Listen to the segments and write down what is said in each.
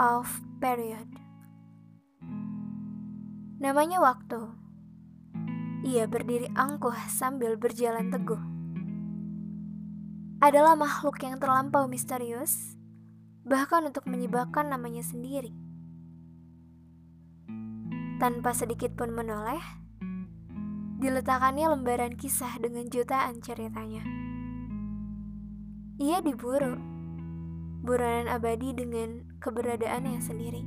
of period. Namanya waktu. Ia berdiri angkuh sambil berjalan teguh. Adalah makhluk yang terlampau misterius, bahkan untuk menyebabkan namanya sendiri. Tanpa sedikit pun menoleh, diletakkannya lembaran kisah dengan jutaan ceritanya. Ia diburu, buronan abadi dengan keberadaannya sendiri.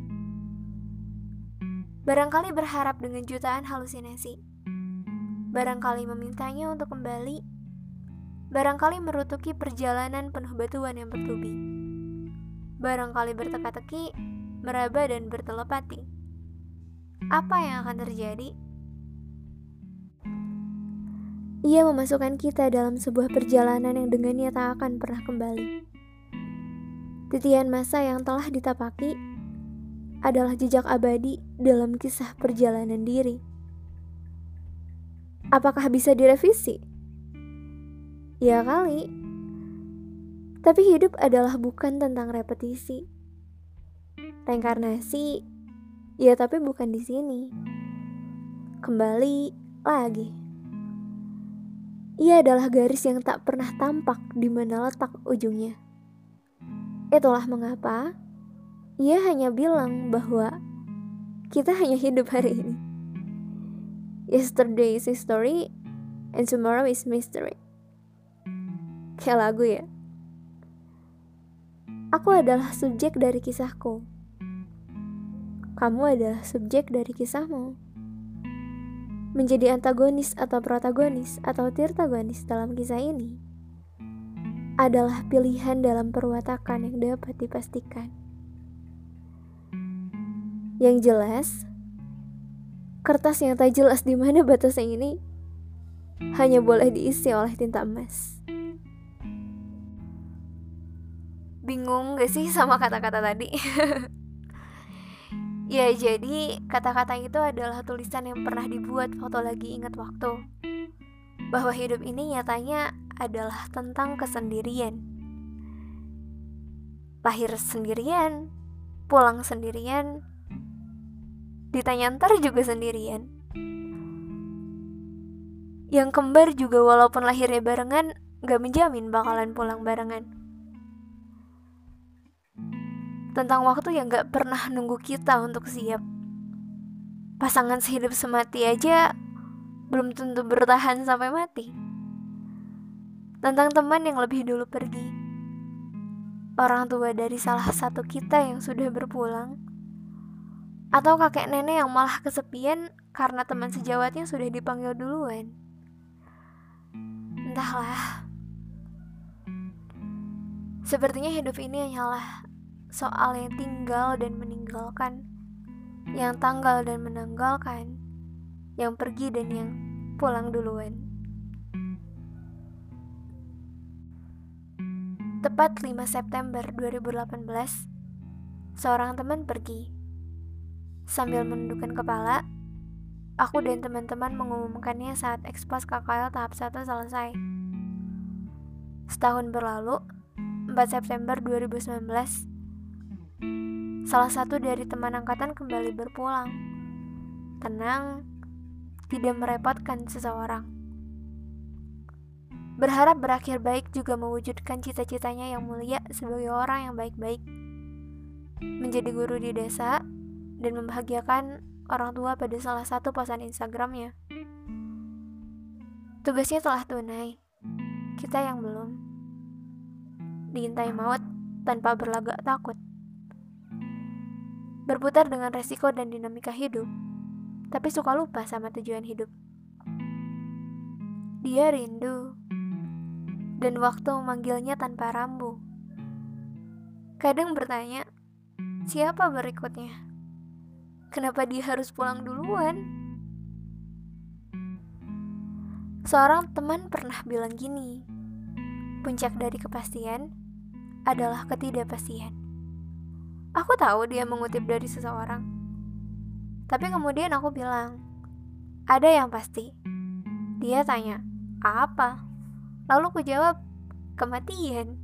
Barangkali berharap dengan jutaan halusinasi. Barangkali memintanya untuk kembali. Barangkali merutuki perjalanan penuh batuan yang bertubi. Barangkali berteka-teki, meraba dan bertelepati. Apa yang akan terjadi? Ia memasukkan kita dalam sebuah perjalanan yang dengannya tak akan pernah kembali. Titian masa yang telah ditapaki adalah jejak abadi dalam kisah perjalanan diri. Apakah bisa direvisi? Ya kali. Tapi hidup adalah bukan tentang repetisi. Reinkarnasi, ya tapi bukan di sini. Kembali lagi. Ia adalah garis yang tak pernah tampak di mana letak ujungnya. Itulah mengapa ia hanya bilang bahwa kita hanya hidup hari ini. Yesterday is history and tomorrow is mystery. Kayak lagu ya. Aku adalah subjek dari kisahku. Kamu adalah subjek dari kisahmu menjadi antagonis atau protagonis atau tirtagonis dalam kisah ini adalah pilihan dalam perwatakan yang dapat dipastikan. Yang jelas, kertas yang tak jelas di mana batasnya ini hanya boleh diisi oleh tinta emas. Bingung gak sih sama kata-kata tadi? Ya, jadi kata-kata itu adalah tulisan yang pernah dibuat waktu lagi ingat waktu. Bahwa hidup ini nyatanya adalah tentang kesendirian. Lahir sendirian, pulang sendirian, ditanya ntar juga sendirian. Yang kembar juga walaupun lahirnya barengan, gak menjamin bakalan pulang barengan tentang waktu yang gak pernah nunggu kita untuk siap. Pasangan sehidup semati aja belum tentu bertahan sampai mati. Tentang teman yang lebih dulu pergi. Orang tua dari salah satu kita yang sudah berpulang. Atau kakek nenek yang malah kesepian karena teman sejawatnya sudah dipanggil duluan. Entahlah. Sepertinya hidup ini hanyalah soal yang tinggal dan meninggalkan, yang tanggal dan menanggalkan, yang pergi dan yang pulang duluan. Tepat 5 September 2018, seorang teman pergi. Sambil menundukkan kepala, aku dan teman-teman mengumumkannya saat ekspos KKL tahap 1 selesai. Setahun berlalu, 4 September 2019, Salah satu dari teman angkatan kembali berpulang. Tenang, tidak merepotkan seseorang. Berharap berakhir baik juga mewujudkan cita-citanya yang mulia sebagai orang yang baik-baik. Menjadi guru di desa dan membahagiakan orang tua pada salah satu posan Instagramnya. Tugasnya telah tunai, kita yang belum. Diintai maut tanpa berlagak takut berputar dengan resiko dan dinamika hidup, tapi suka lupa sama tujuan hidup. Dia rindu, dan waktu memanggilnya tanpa rambu. Kadang bertanya, siapa berikutnya? Kenapa dia harus pulang duluan? Seorang teman pernah bilang gini, puncak dari kepastian adalah ketidakpastian. Aku tahu dia mengutip dari seseorang. Tapi kemudian aku bilang, ada yang pasti. Dia tanya, apa? Lalu aku jawab, kematian.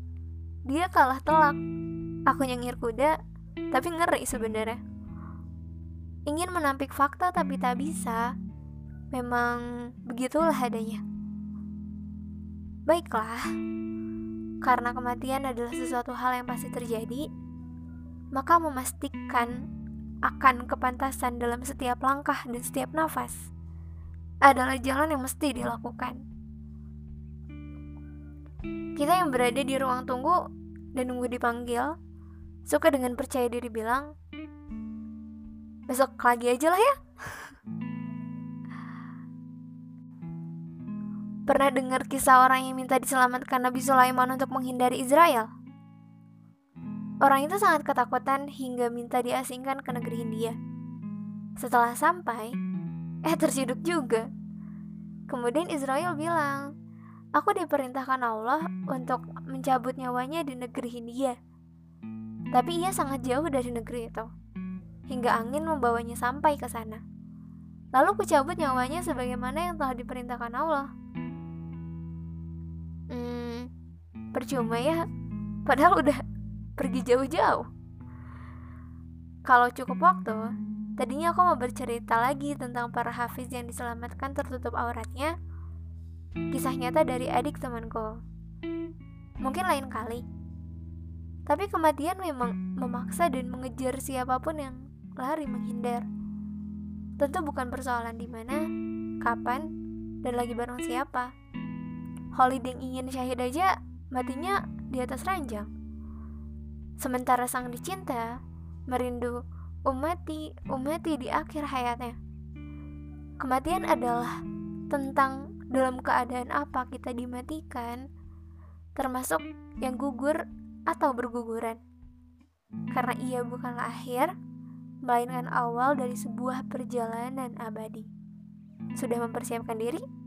Dia kalah telak. Aku nyengir kuda, tapi ngeri sebenarnya. Ingin menampik fakta tapi tak bisa. Memang begitulah adanya. Baiklah, karena kematian adalah sesuatu hal yang pasti terjadi, maka memastikan akan kepantasan dalam setiap langkah dan setiap nafas adalah jalan yang mesti dilakukan. Kita yang berada di ruang tunggu dan nunggu dipanggil, suka dengan percaya diri bilang, besok lagi aja lah ya. Pernah dengar kisah orang yang minta diselamatkan Nabi Sulaiman untuk menghindari Israel? Orang itu sangat ketakutan hingga minta diasingkan ke negeri India. Setelah sampai, eh terciduk juga. Kemudian Israel bilang, Aku diperintahkan Allah untuk mencabut nyawanya di negeri India. Tapi ia sangat jauh dari negeri itu hingga angin membawanya sampai ke sana. Lalu kucabut nyawanya sebagaimana yang telah diperintahkan Allah. Hmm, percuma ya, padahal udah pergi jauh-jauh. Kalau cukup waktu, tadinya aku mau bercerita lagi tentang para hafiz yang diselamatkan tertutup auratnya. Kisah nyata dari adik temanku. Mungkin lain kali. Tapi kematian memang memaksa dan mengejar siapa pun yang lari menghindar. Tentu bukan persoalan di mana, kapan, dan lagi bareng siapa. Holid yang ingin syahid aja matinya di atas ranjang. Sementara sang dicinta merindu umati umati di akhir hayatnya. Kematian adalah tentang dalam keadaan apa kita dimatikan, termasuk yang gugur atau berguguran. Karena ia bukanlah akhir, melainkan awal dari sebuah perjalanan abadi. Sudah mempersiapkan diri?